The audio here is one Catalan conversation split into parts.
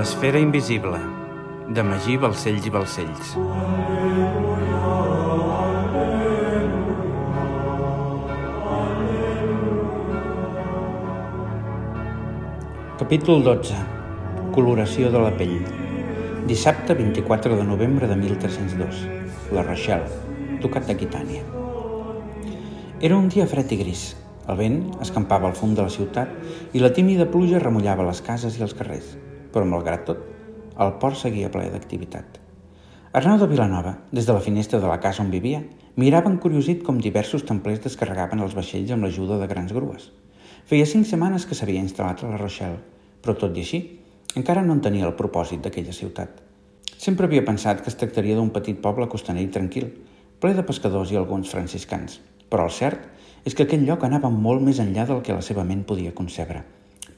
L'esfera invisible, de Magí Balcells i Balcells. Capítol 12. Coloració de la pell. Dissabte 24 de novembre de 1302. La Rochelle, Ducat d'Aquitània. Era un dia fred i gris. El vent escampava al fum de la ciutat i la tímida pluja remullava les cases i els carrers. Però, malgrat tot, el port seguia ple d'activitat. Arnau de Vilanova, des de la finestra de la casa on vivia, mirava encuriosit com diversos templers descarregaven els vaixells amb l'ajuda de grans grues. Feia cinc setmanes que s'havia instal·lat a la Rochelle, però tot i així, encara no en tenia el propòsit d'aquella ciutat. Sempre havia pensat que es tractaria d'un petit poble costaner i tranquil, ple de pescadors i alguns franciscans, però el cert és que aquell lloc anava molt més enllà del que la seva ment podia concebre.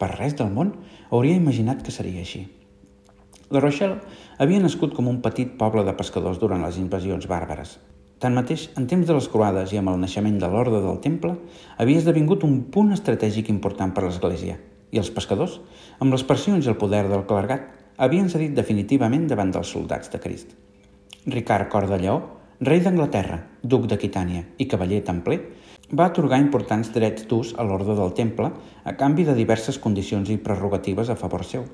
Per res del món hauria imaginat que seria així. La Rochelle havia nascut com un petit poble de pescadors durant les invasions bàrbares, Tanmateix, en temps de les croades i amb el naixement de l'Orde del Temple, havia esdevingut un punt estratègic important per l'Església, i els pescadors, amb les pressions i el poder del clergat, havien cedit definitivament davant dels soldats de Crist. Ricard Cor de Lleó, rei d'Anglaterra, duc d'Aquitània i cavaller templer, va atorgar importants drets d'ús a l'Orde del Temple a canvi de diverses condicions i prerrogatives a favor seu.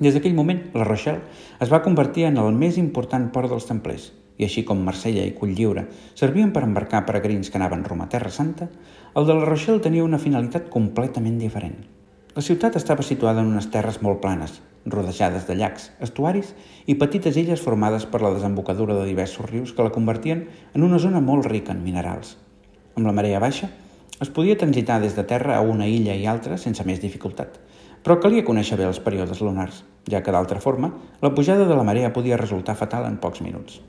Des d'aquell moment, la Rochelle es va convertir en el més important port dels templers – i així com Marsella i Culllliure servien per embarcar peregrins que anaven rumb a Terra Santa, el de la Rochelle tenia una finalitat completament diferent. La ciutat estava situada en unes terres molt planes, rodejades de llacs, estuaris i petites illes formades per la desembocadura de diversos rius que la convertien en una zona molt rica en minerals. Amb la marea baixa, es podia transitar des de terra a una illa i altra sense més dificultat, però calia conèixer bé els períodes lunars, ja que d'altra forma, la pujada de la marea podia resultar fatal en pocs minuts.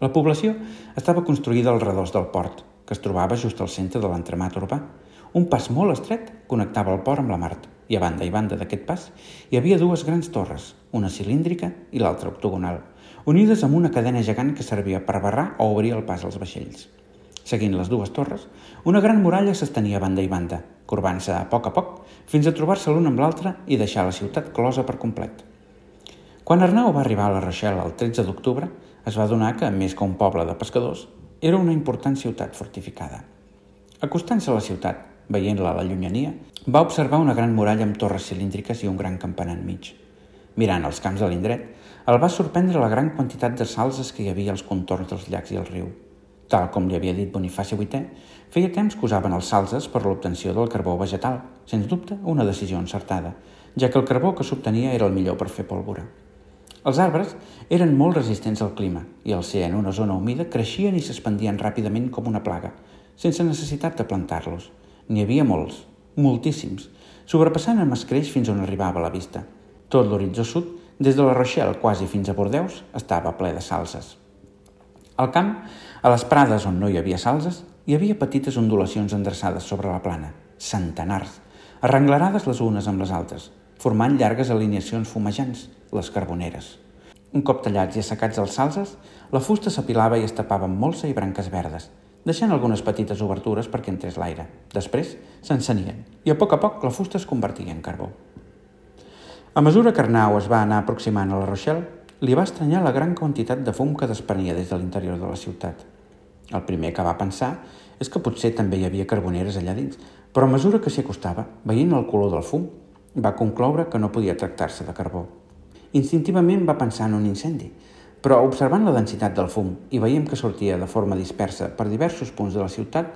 La població estava construïda al redós del port, que es trobava just al centre de l'entremat urbà. Un pas molt estret connectava el port amb la mar i a banda i banda d'aquest pas hi havia dues grans torres, una cilíndrica i l'altra octogonal, unides amb una cadena gegant que servia per barrar o obrir el pas als vaixells. Seguint les dues torres, una gran muralla s'estenia a banda i banda, corbant-se a poc a poc fins a trobar-se l'un amb l'altre i deixar la ciutat closa per complet. Quan Arnau va arribar a la Rochelle el 13 d'octubre, es va adonar que, més que un poble de pescadors, era una important ciutat fortificada. Acostant-se a la ciutat, veient-la a la llunyania, va observar una gran muralla amb torres cilíndriques i un gran campanar enmig. Mirant els camps de l'indret, el va sorprendre la gran quantitat de salses que hi havia als contorns dels llacs i el riu. Tal com li havia dit Bonifaci VIII, feia temps que usaven els salses per l'obtenció del carbó vegetal, sens dubte una decisió encertada, ja que el carbó que s'obtenia era el millor per fer pólvora. Els arbres eren molt resistents al clima i al ser en una zona humida creixien i s'expandien ràpidament com una plaga, sense necessitat de plantar-los. N'hi havia molts, moltíssims, sobrepassant amb escreix fins on arribava la vista. Tot l'horitzó sud, des de la Rochelle quasi fins a Bordeus, estava ple de salses. Al camp, a les prades on no hi havia salses, hi havia petites ondulacions endreçades sobre la plana, centenars, arrenglerades les unes amb les altres, formant llargues alineacions fumejants, les carboneres. Un cop tallats i assecats els salses, la fusta s'apilava i es tapava amb molsa i branques verdes, deixant algunes petites obertures perquè entrés l'aire. Després s'encenien i a poc a poc la fusta es convertia en carbó. A mesura que Arnau es va anar aproximant a la Rochelle, li va estranyar la gran quantitat de fum que desprenia des de l'interior de la ciutat. El primer que va pensar és que potser també hi havia carboneres allà dins, però a mesura que s'hi acostava, veient el color del fum, va concloure que no podia tractar-se de carbó. Instintivament va pensar en un incendi, però observant la densitat del fum i veiem que sortia de forma dispersa per diversos punts de la ciutat,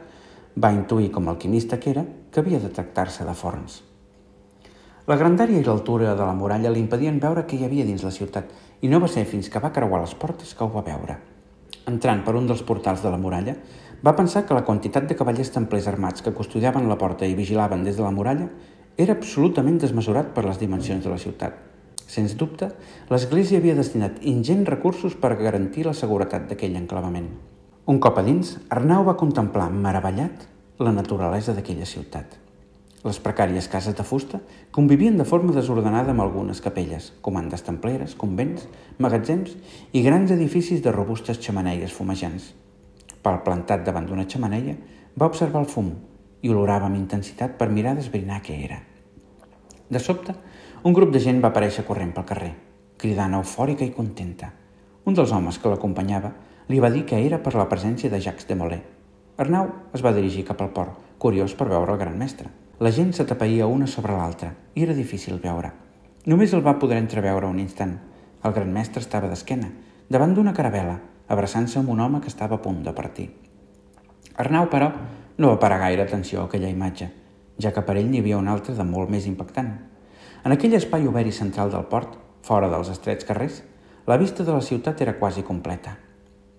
va intuir, com alquimista que era, que havia de tractar-se de forns. La grandària i l'altura de la muralla li impedien veure què hi havia dins la ciutat i no va ser fins que va creuar les portes que ho va veure. Entrant per un dels portals de la muralla, va pensar que la quantitat de cavallers templers armats que custodiaven la porta i vigilaven des de la muralla era absolutament desmesurat per les dimensions de la ciutat. Sens dubte, l'Església havia destinat ingents recursos per garantir la seguretat d'aquell enclavament. Un cop a dins, Arnau va contemplar, meravellat, la naturalesa d'aquella ciutat. Les precàries cases de fusta convivien de forma desordenada amb algunes capelles, comandes templeres, convents, magatzems i grans edificis de robustes xamaneies fumejants. Pel plantat davant d'una xamaneia, va observar el fum i olorava amb intensitat per mirar d'esbrinar què era. De sobte, un grup de gent va aparèixer corrent pel carrer, cridant eufòrica i contenta. Un dels homes que l'acompanyava li va dir que era per la presència de Jacques de Molay. Arnau es va dirigir cap al port, curiós per veure el gran mestre. La gent s'atapeïa una sobre l'altra i era difícil veure. Només el va poder entreveure un instant. El gran mestre estava d'esquena, davant d'una caravela, abraçant-se amb un home que estava a punt de partir. Arnau, però, no va parar gaire atenció a aquella imatge, ja que per ell n'hi havia una altra de molt més impactant. En aquell espai obert i central del port, fora dels estrets carrers, la vista de la ciutat era quasi completa.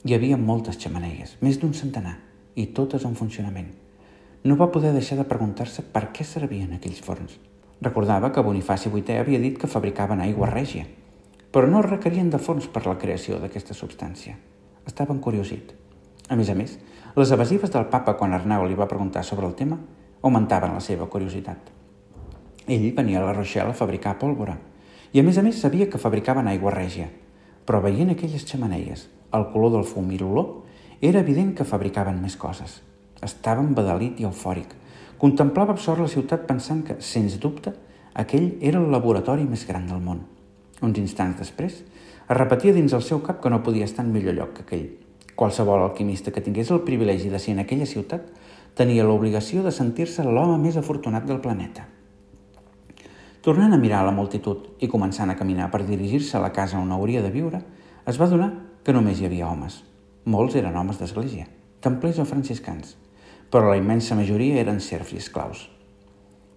Hi havia moltes xamaneies, més d'un centenar, i totes en funcionament. No va poder deixar de preguntar-se per què servien aquells forns. Recordava que Bonifaci VIII havia dit que fabricaven aigua règia, però no requerien de forns per la creació d'aquesta substància. Estava encuriosit. A més a més, les evasives del papa quan Arnau li va preguntar sobre el tema augmentaven la seva curiositat. Ell venia a la Rochelle a fabricar pólvora i a més a més sabia que fabricaven aigua règia, però veient aquelles xamaneies, el color del fum i l'olor, era evident que fabricaven més coses. Estava embadalit i eufòric. Contemplava absort la ciutat pensant que, sens dubte, aquell era el laboratori més gran del món. Uns instants després, es repetia dins el seu cap que no podia estar en millor lloc que aquell. Qualsevol alquimista que tingués el privilegi de ser en aquella ciutat tenia l'obligació de sentir-se l'home més afortunat del planeta. Tornant a mirar la multitud i començant a caminar per dirigir-se a la casa on hauria de viure, es va donar que només hi havia homes. Molts eren homes d'església, templers o franciscans, però la immensa majoria eren serfs i esclaus.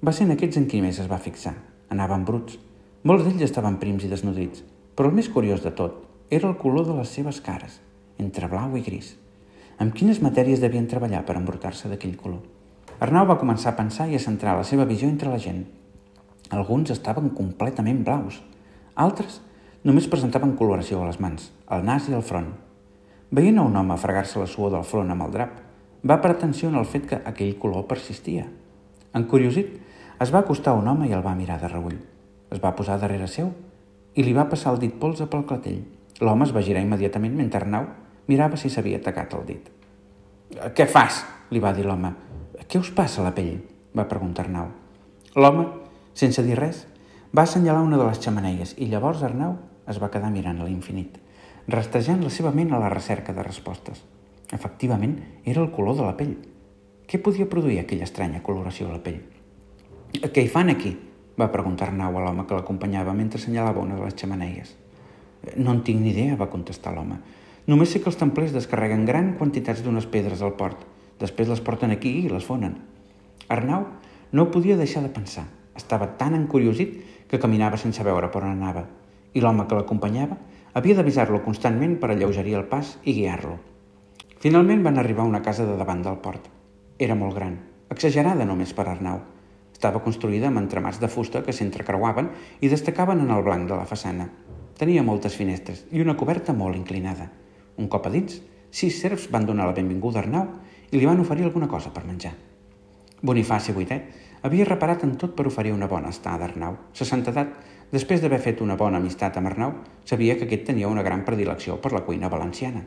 Va ser en aquests en qui més es va fixar. Anaven bruts. Molts d'ells estaven prims i desnodrits, però el més curiós de tot era el color de les seves cares, entre blau i gris. Amb quines matèries devien treballar per embrutar-se d'aquell color? Arnau va començar a pensar i a centrar la seva visió entre la gent, alguns estaven completament blaus. Altres només presentaven coloració a les mans, al nas i al front. Veient a un home fregar-se la suor del front amb el drap, va per atenció en el fet que aquell color persistia. Encuriosit, es va acostar a un home i el va mirar de reull. Es va posar darrere seu i li va passar el dit polze pel clatell. L'home es va girar immediatament mentre Arnau mirava si s'havia atacat el dit. «Què fas?», li va dir l'home. «Què us passa a la pell?», va preguntar Arnau. L'home sense dir res, va assenyalar una de les xamaneies i llavors Arnau es va quedar mirant a l'infinit, rastejant la seva ment a la recerca de respostes. Efectivament, era el color de la pell. Què podia produir aquella estranya coloració a la pell? Què hi fan aquí? va preguntar Arnau a l'home que l'acompanyava mentre assenyalava una de les xamaneies. No en tinc ni idea, va contestar l'home. Només sé que els templers descarreguen gran quantitats d'unes pedres al port. Després les porten aquí i les fonen. Arnau no podia deixar de pensar. Estava tan encuriosit que caminava sense veure per on anava, i l'home que l'acompanyava havia d'avisar-lo constantment per alleugerir el pas i guiar-lo. Finalment van arribar a una casa de davant del port. Era molt gran, exagerada només per Arnau. Estava construïda amb entramats de fusta que s'entrecreuaven i destacaven en el blanc de la façana. Tenia moltes finestres i una coberta molt inclinada. Un cop a dins, sis serfs van donar la benvinguda a Arnau i li van oferir alguna cosa per menjar. Bonifaci VIII havia reparat en tot per oferir una bona estada a Arnau. Sa santedat, després d'haver fet una bona amistat amb Arnau, sabia que aquest tenia una gran predilecció per la cuina valenciana.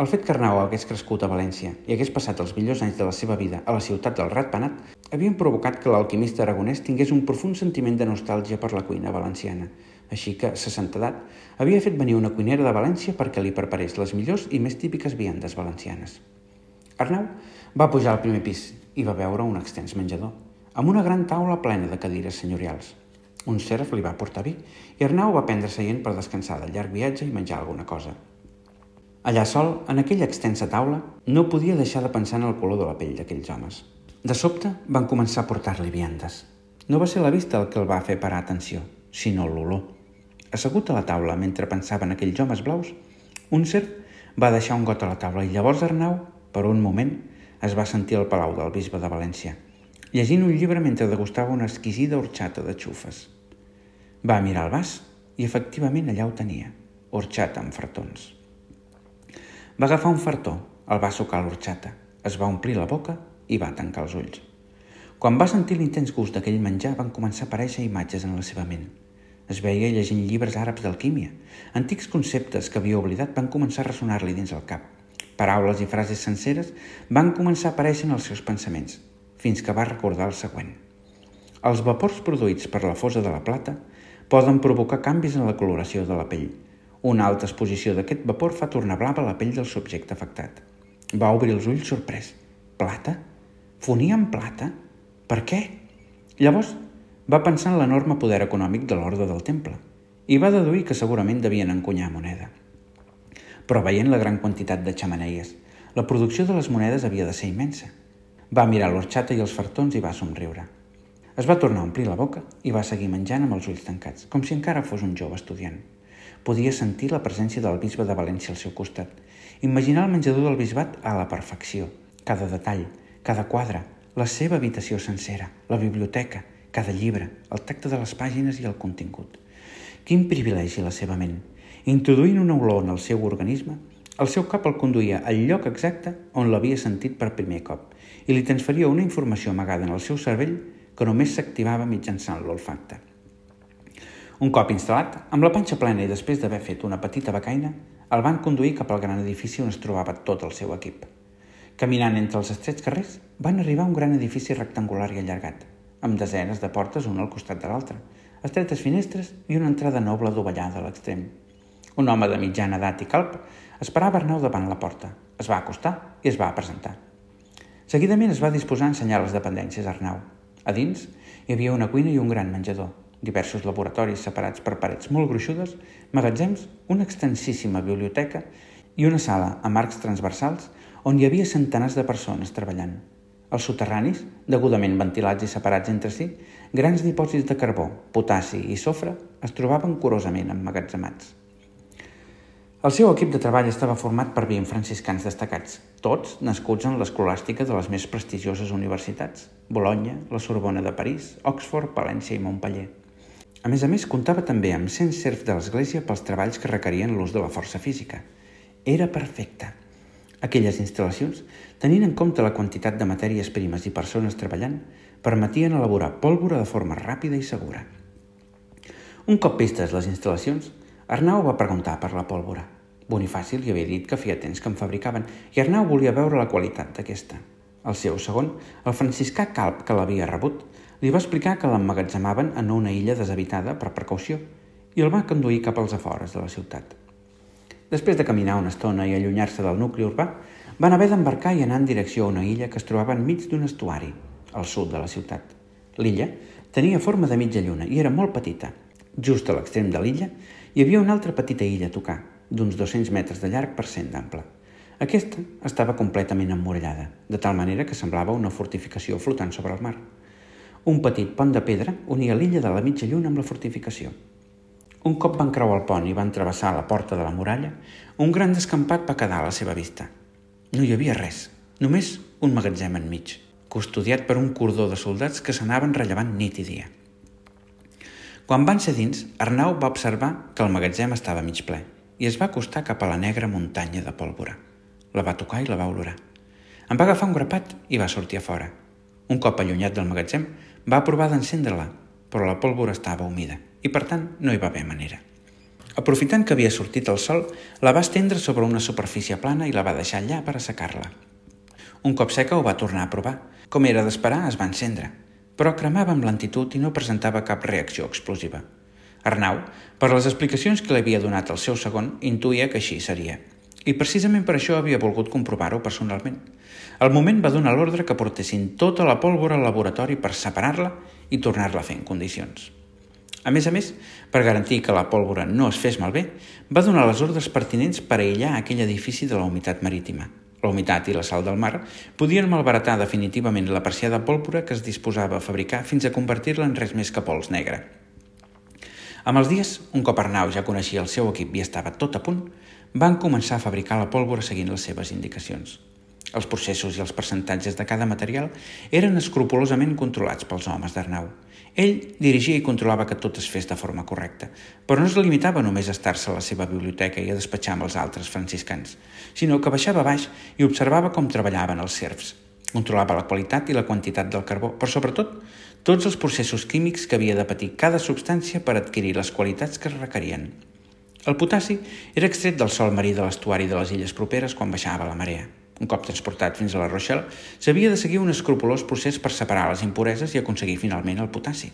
El fet que Arnau hagués crescut a València i hagués passat els millors anys de la seva vida a la ciutat del Ratpenat havien provocat que l'alquimista aragonès tingués un profund sentiment de nostàlgia per la cuina valenciana. Així que, sa santedat, havia fet venir una cuinera de València perquè li preparés les millors i més típiques viandes valencianes. Arnau va pujar al primer pis i va veure un extens menjador amb una gran taula plena de cadires senyorials. Un serf li va portar vi i Arnau va prendre seient per descansar del llarg viatge i menjar alguna cosa. Allà sol, en aquella extensa taula, no podia deixar de pensar en el color de la pell d'aquells homes. De sobte van començar a portar-li viandes. No va ser la vista el que el va fer parar atenció, sinó l'olor. Assegut a la taula mentre pensava en aquells homes blaus, un serf va deixar un got a la taula i llavors Arnau, per un moment, es va sentir al palau del bisbe de València – llegint un llibre mentre degustava una exquisida horxata de xufes. Va mirar el vas i efectivament allà ho tenia, horxata amb fartons. Va agafar un fartó, el va sucar l'horxata, es va omplir la boca i va tancar els ulls. Quan va sentir l'intens gust d'aquell menjar van començar a aparèixer imatges en la seva ment. Es veia llegint llibres àrabs d'alquímia. Antics conceptes que havia oblidat van començar a ressonar-li dins el cap. Paraules i frases senceres van començar a aparèixer en els seus pensaments, fins que va recordar el següent. Els vapors produïts per la fosa de la plata poden provocar canvis en la coloració de la pell. Una alta exposició d'aquest vapor fa tornar blava la pell del subjecte afectat. Va obrir els ulls sorprès. Plata? Fonia en plata? Per què? Llavors va pensar en l'enorme poder econòmic de l'ordre del temple i va deduir que segurament devien encunyar moneda. Però veient la gran quantitat de xamaneies, la producció de les monedes havia de ser immensa. Va mirar l'orxata i els fartons i va somriure. Es va tornar a omplir la boca i va seguir menjant amb els ulls tancats, com si encara fos un jove estudiant. Podia sentir la presència del bisbe de València al seu costat, imaginar el menjador del bisbat a la perfecció, cada detall, cada quadre, la seva habitació sencera, la biblioteca, cada llibre, el tacte de les pàgines i el contingut. Quin privilegi la seva ment! Introduint una olor en el seu organisme, el seu cap el conduïa al lloc exacte on l'havia sentit per primer cop i li transferia una informació amagada en el seu cervell que només s'activava mitjançant l'olfacte. Un cop instal·lat, amb la panxa plena i després d'haver fet una petita becaina, el van conduir cap al gran edifici on es trobava tot el seu equip. Caminant entre els estrets carrers, van arribar a un gran edifici rectangular i allargat, amb desenes de portes un al costat de l'altre, estretes finestres i una entrada noble dovellada a l'extrem. Un home de mitjana edat i calp esperava Arnau davant la porta. Es va acostar i es va presentar. Seguidament es va disposar a ensenyar les dependències a Arnau. A dins hi havia una cuina i un gran menjador, diversos laboratoris separats per parets molt gruixudes, magatzems, una extensíssima biblioteca i una sala amb arcs transversals on hi havia centenars de persones treballant. Els soterranis, degudament ventilats i separats entre si, grans dipòsits de carbó, potassi i sofre es trobaven curosament emmagatzemats. El seu equip de treball estava format per 20 franciscans destacats, tots nascuts en l'escolàstica de les més prestigioses universitats, Bologna, la Sorbona de París, Oxford, Palència i Montpellier. A més a més, comptava també amb 100 serfs de l'Església pels treballs que requerien l'ús de la força física. Era perfecte. Aquelles instal·lacions, tenint en compte la quantitat de matèries primes i persones treballant, permetien elaborar pólvora de forma ràpida i segura. Un cop vistes les instal·lacions, Arnau va preguntar per la pólvora. Bonifaci li havia dit que feia temps que en fabricaven i Arnau volia veure la qualitat d'aquesta. El seu segon, el franciscà Calp, que l'havia rebut, li va explicar que l'emmagatzemaven en una illa deshabitada per precaució i el va conduir cap als afores de la ciutat. Després de caminar una estona i allunyar-se del nucli urbà, van haver d'embarcar i anar en direcció a una illa que es trobava enmig d'un estuari, al sud de la ciutat. L'illa tenia forma de mitja lluna i era molt petita. Just a l'extrem de l'illa hi havia una altra petita illa a tocar, d'uns 200 metres de llarg per cent d'ample. Aquesta estava completament emmurallada, de tal manera que semblava una fortificació flotant sobre el mar. Un petit pont de pedra unia l'illa de la mitja lluna amb la fortificació. Un cop van creuar el pont i van travessar la porta de la muralla, un gran descampat va quedar a la seva vista. No hi havia res, només un magatzem enmig, custodiat per un cordó de soldats que s'anaven rellevant nit i dia. Quan van ser dins, Arnau va observar que el magatzem estava mig ple i es va acostar cap a la negra muntanya de pólvora. La va tocar i la va olorar. En va agafar un grapat i va sortir a fora. Un cop allunyat del magatzem, va provar d'encendre-la, però la pólvora estava humida i per tant no hi va haver manera. Aprofitant que havia sortit el sol, la va estendre sobre una superfície plana i la va deixar allà per assecar-la. Un cop seca ho va tornar a provar. Com era d'esperar, es va encendre, però cremava amb lentitud i no presentava cap reacció explosiva. Arnau, per les explicacions que li havia donat el seu segon, intuïa que així seria. I precisament per això havia volgut comprovar-ho personalment. Al moment va donar l'ordre que portessin tota la pólvora al laboratori per separar-la i tornar-la a fer en condicions. A més a més, per garantir que la pólvora no es fes malbé, va donar les ordres pertinents per aïllar aquell edifici de la humitat marítima. La humitat i la sal del mar podien malbaratar definitivament la preciada pólvora que es disposava a fabricar fins a convertir-la en res més que pols negre. Amb els dies, un cop Arnau ja coneixia el seu equip i estava tot a punt, van començar a fabricar la pólvora seguint les seves indicacions. Els processos i els percentatges de cada material eren escrupolosament controlats pels homes d'Arnau. Ell dirigia i controlava que tot es fes de forma correcta, però no es limitava només a estar-se a la seva biblioteca i a despatxar amb els altres franciscans, sinó que baixava baix i observava com treballaven els serfs. Controlava la qualitat i la quantitat del carbó, però sobretot tots els processos químics que havia de patir cada substància per adquirir les qualitats que es requerien. El potassi era extret del sol marí de l'estuari de les illes properes quan baixava la marea. Un cop transportat fins a la Rochelle, s'havia de seguir un escrupulós procés per separar les impureses i aconseguir finalment el potassi.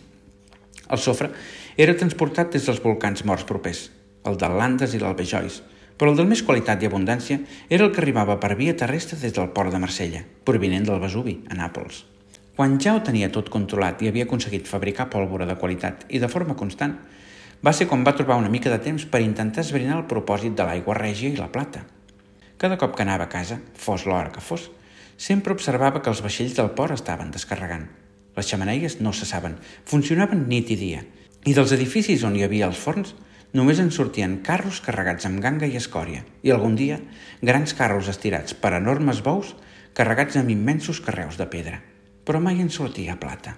El sofre era transportat des dels volcans morts propers, el del Landes i l'Albejois, però el del més qualitat i abundància era el que arribava per via terrestre des del port de Marsella, provinent del Vesuvi, a Nàpols. Quan ja ho tenia tot controlat i havia aconseguit fabricar pólvora de qualitat i de forma constant, va ser quan va trobar una mica de temps per intentar esbrinar el propòsit de l'aigua règia i la plata. Cada cop que anava a casa, fos l'hora que fos, sempre observava que els vaixells del port estaven descarregant. Les xamaneies no cessaven, funcionaven nit i dia, i dels edificis on hi havia els forns només en sortien carros carregats amb ganga i escòria, i algun dia grans carros estirats per enormes bous carregats amb immensos carreus de pedra però mai en sortia plata.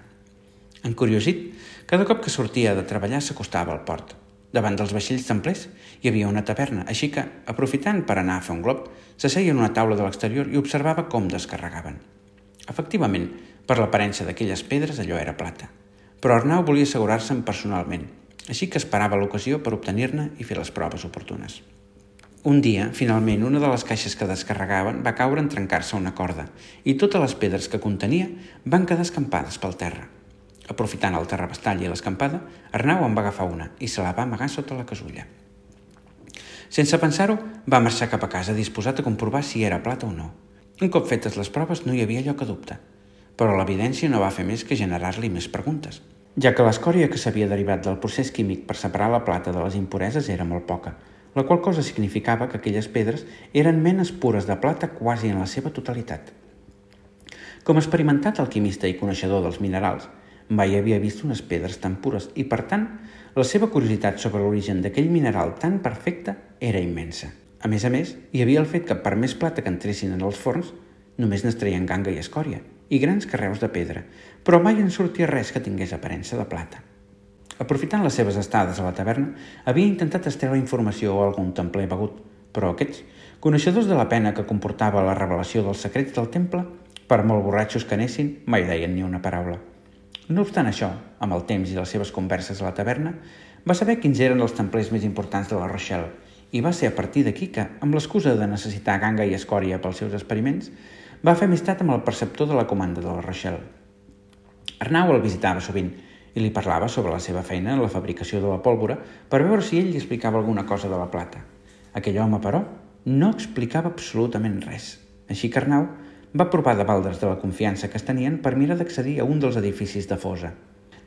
Encuriosit, cada cop que sortia de treballar s'acostava al port. Davant dels vaixells templers hi havia una taverna, així que, aprofitant per anar a fer un glob, s'asseia en una taula de l'exterior i observava com descarregaven. Efectivament, per l'aparença d'aquelles pedres allò era plata. Però Arnau volia assegurar-se'n personalment, així que esperava l'ocasió per obtenir-ne i fer les proves oportunes. Un dia, finalment, una de les caixes que descarregaven va caure en trencar-se una corda i totes les pedres que contenia van quedar escampades pel terra. Aprofitant el terrabastall i l'escampada, Arnau en va agafar una i se la va amagar sota la casulla. Sense pensar-ho, va marxar cap a casa disposat a comprovar si era plata o no. Un cop fetes les proves no hi havia lloc a dubte, però l'evidència no va fer més que generar-li més preguntes, ja que l'escòria que s'havia derivat del procés químic per separar la plata de les impureses era molt poca, la qual cosa significava que aquelles pedres eren menes pures de plata quasi en la seva totalitat. Com experimentat alquimista i coneixedor dels minerals, mai havia vist unes pedres tan pures i, per tant, la seva curiositat sobre l'origen d'aquell mineral tan perfecte era immensa. A més a més, hi havia el fet que per més plata que entressin en els forns, només n'estreien ganga i escòria, i grans carreus de pedra, però mai en sortia res que tingués aparença de plata. Aprofitant les seves estades a la taverna, havia intentat estreure informació o algun templer begut, però aquests, coneixedors de la pena que comportava la revelació dels secrets del temple, per molt borratxos que anessin, mai deien ni una paraula. No obstant això, amb el temps i les seves converses a la taverna, va saber quins eren els templers més importants de la Rochelle i va ser a partir d'aquí que, amb l'excusa de necessitar ganga i escòria pels seus experiments, va fer amistat amb el perceptor de la comanda de la Rochelle. Arnau el visitava sovint i li parlava sobre la seva feina en la fabricació de la pólvora per veure si ell li explicava alguna cosa de la plata. Aquell home, però, no explicava absolutament res. Així que Arnau va provar de valdre's de la confiança que es tenien per mirar d'accedir a un dels edificis de Fosa.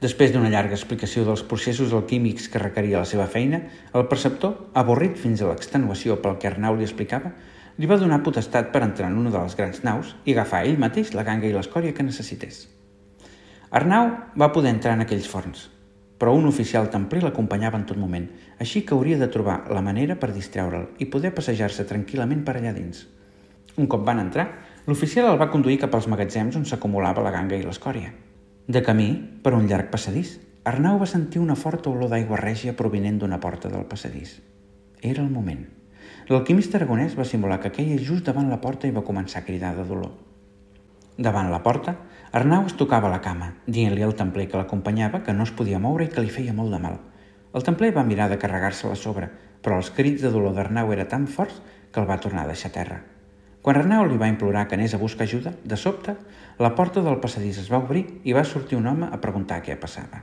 Després d'una llarga explicació dels processos alquímics que requeria la seva feina, el perceptor, avorrit fins a l'extenuació pel que Arnau li explicava, li va donar potestat per entrar en una de les grans naus i agafar ell mateix la ganga i l'escòria que necessités. Arnau va poder entrar en aquells forns, però un oficial templer l'acompanyava en tot moment, així que hauria de trobar la manera per distreure'l i poder passejar-se tranquil·lament per allà dins. Un cop van entrar, l'oficial el va conduir cap als magatzems on s'acumulava la ganga i l'escòria. De camí, per un llarg passadís, Arnau va sentir una forta olor d'aigua règia provinent d'una porta del passadís. Era el moment. L'alquimista aragonès va simular que queia just davant la porta i va començar a cridar de dolor. Davant la porta, Arnau es tocava la cama, dient-li al templer que l'acompanyava que no es podia moure i que li feia molt de mal. El templer va mirar de carregar-se la sobre, però els crits de dolor d'Arnau era tan forts que el va tornar a deixar a terra. Quan Arnau li va implorar que anés a buscar ajuda, de sobte, la porta del passadís es va obrir i va sortir un home a preguntar què passava.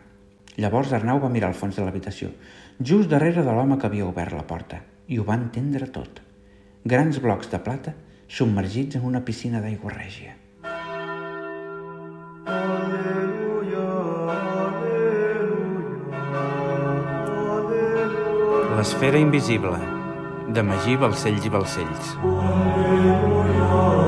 Llavors Arnau va mirar al fons de l'habitació, just darrere de l'home que havia obert la porta, i ho va entendre tot. Grans blocs de plata submergits en una piscina d'aigua règia. L'esfera invisible, de Magí Balcells i Balcells. Aleluia.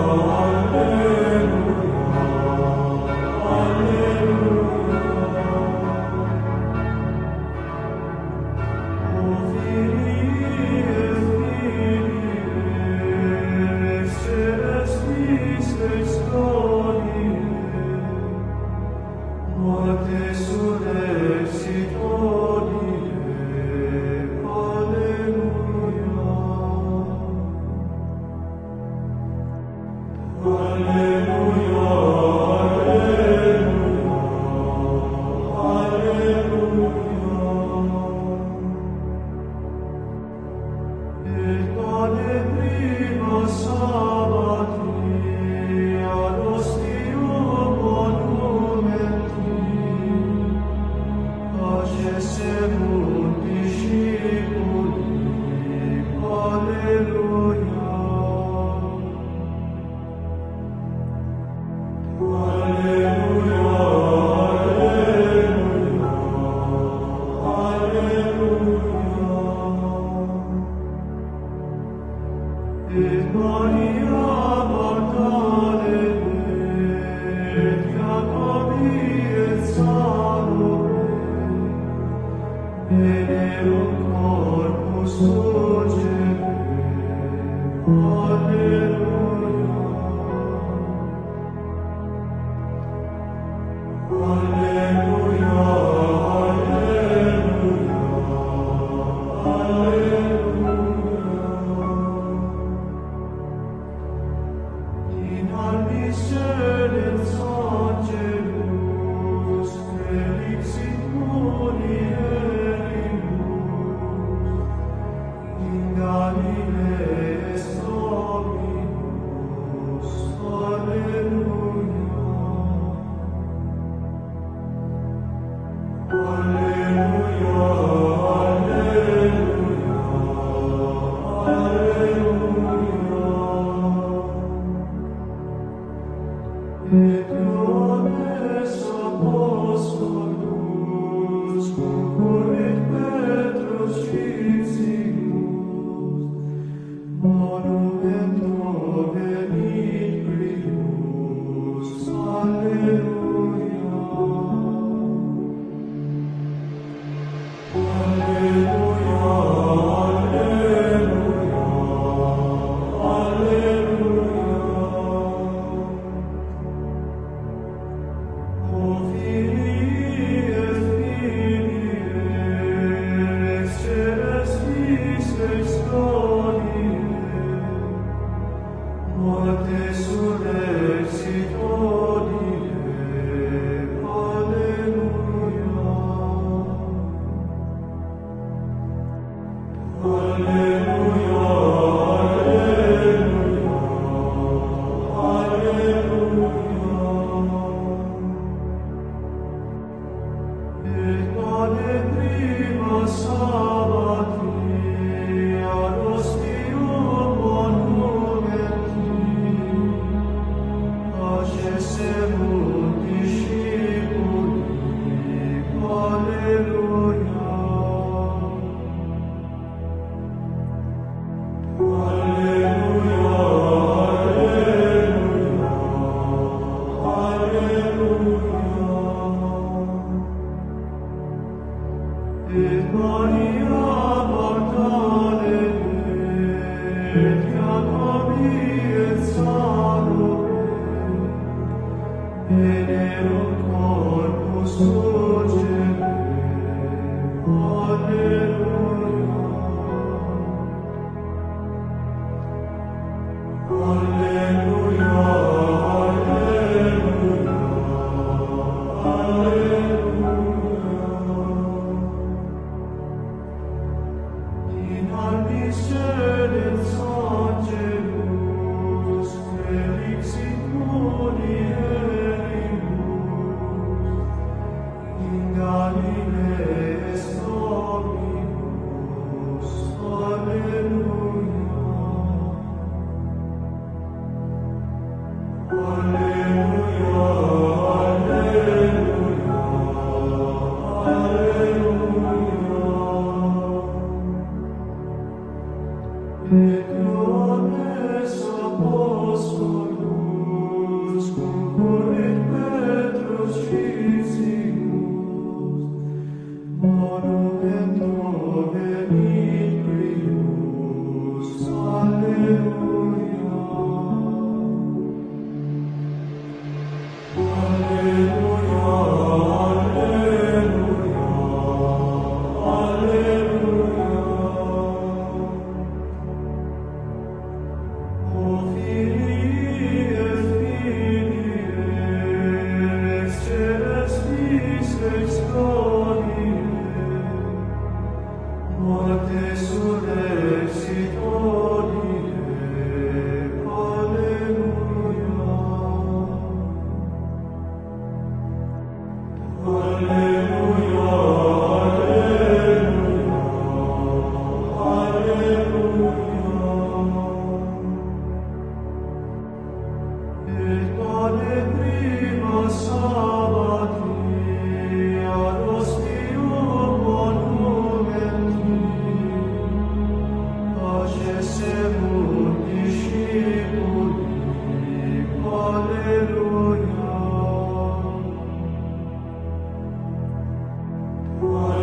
Alleluia. Alleluia. Et Whoa.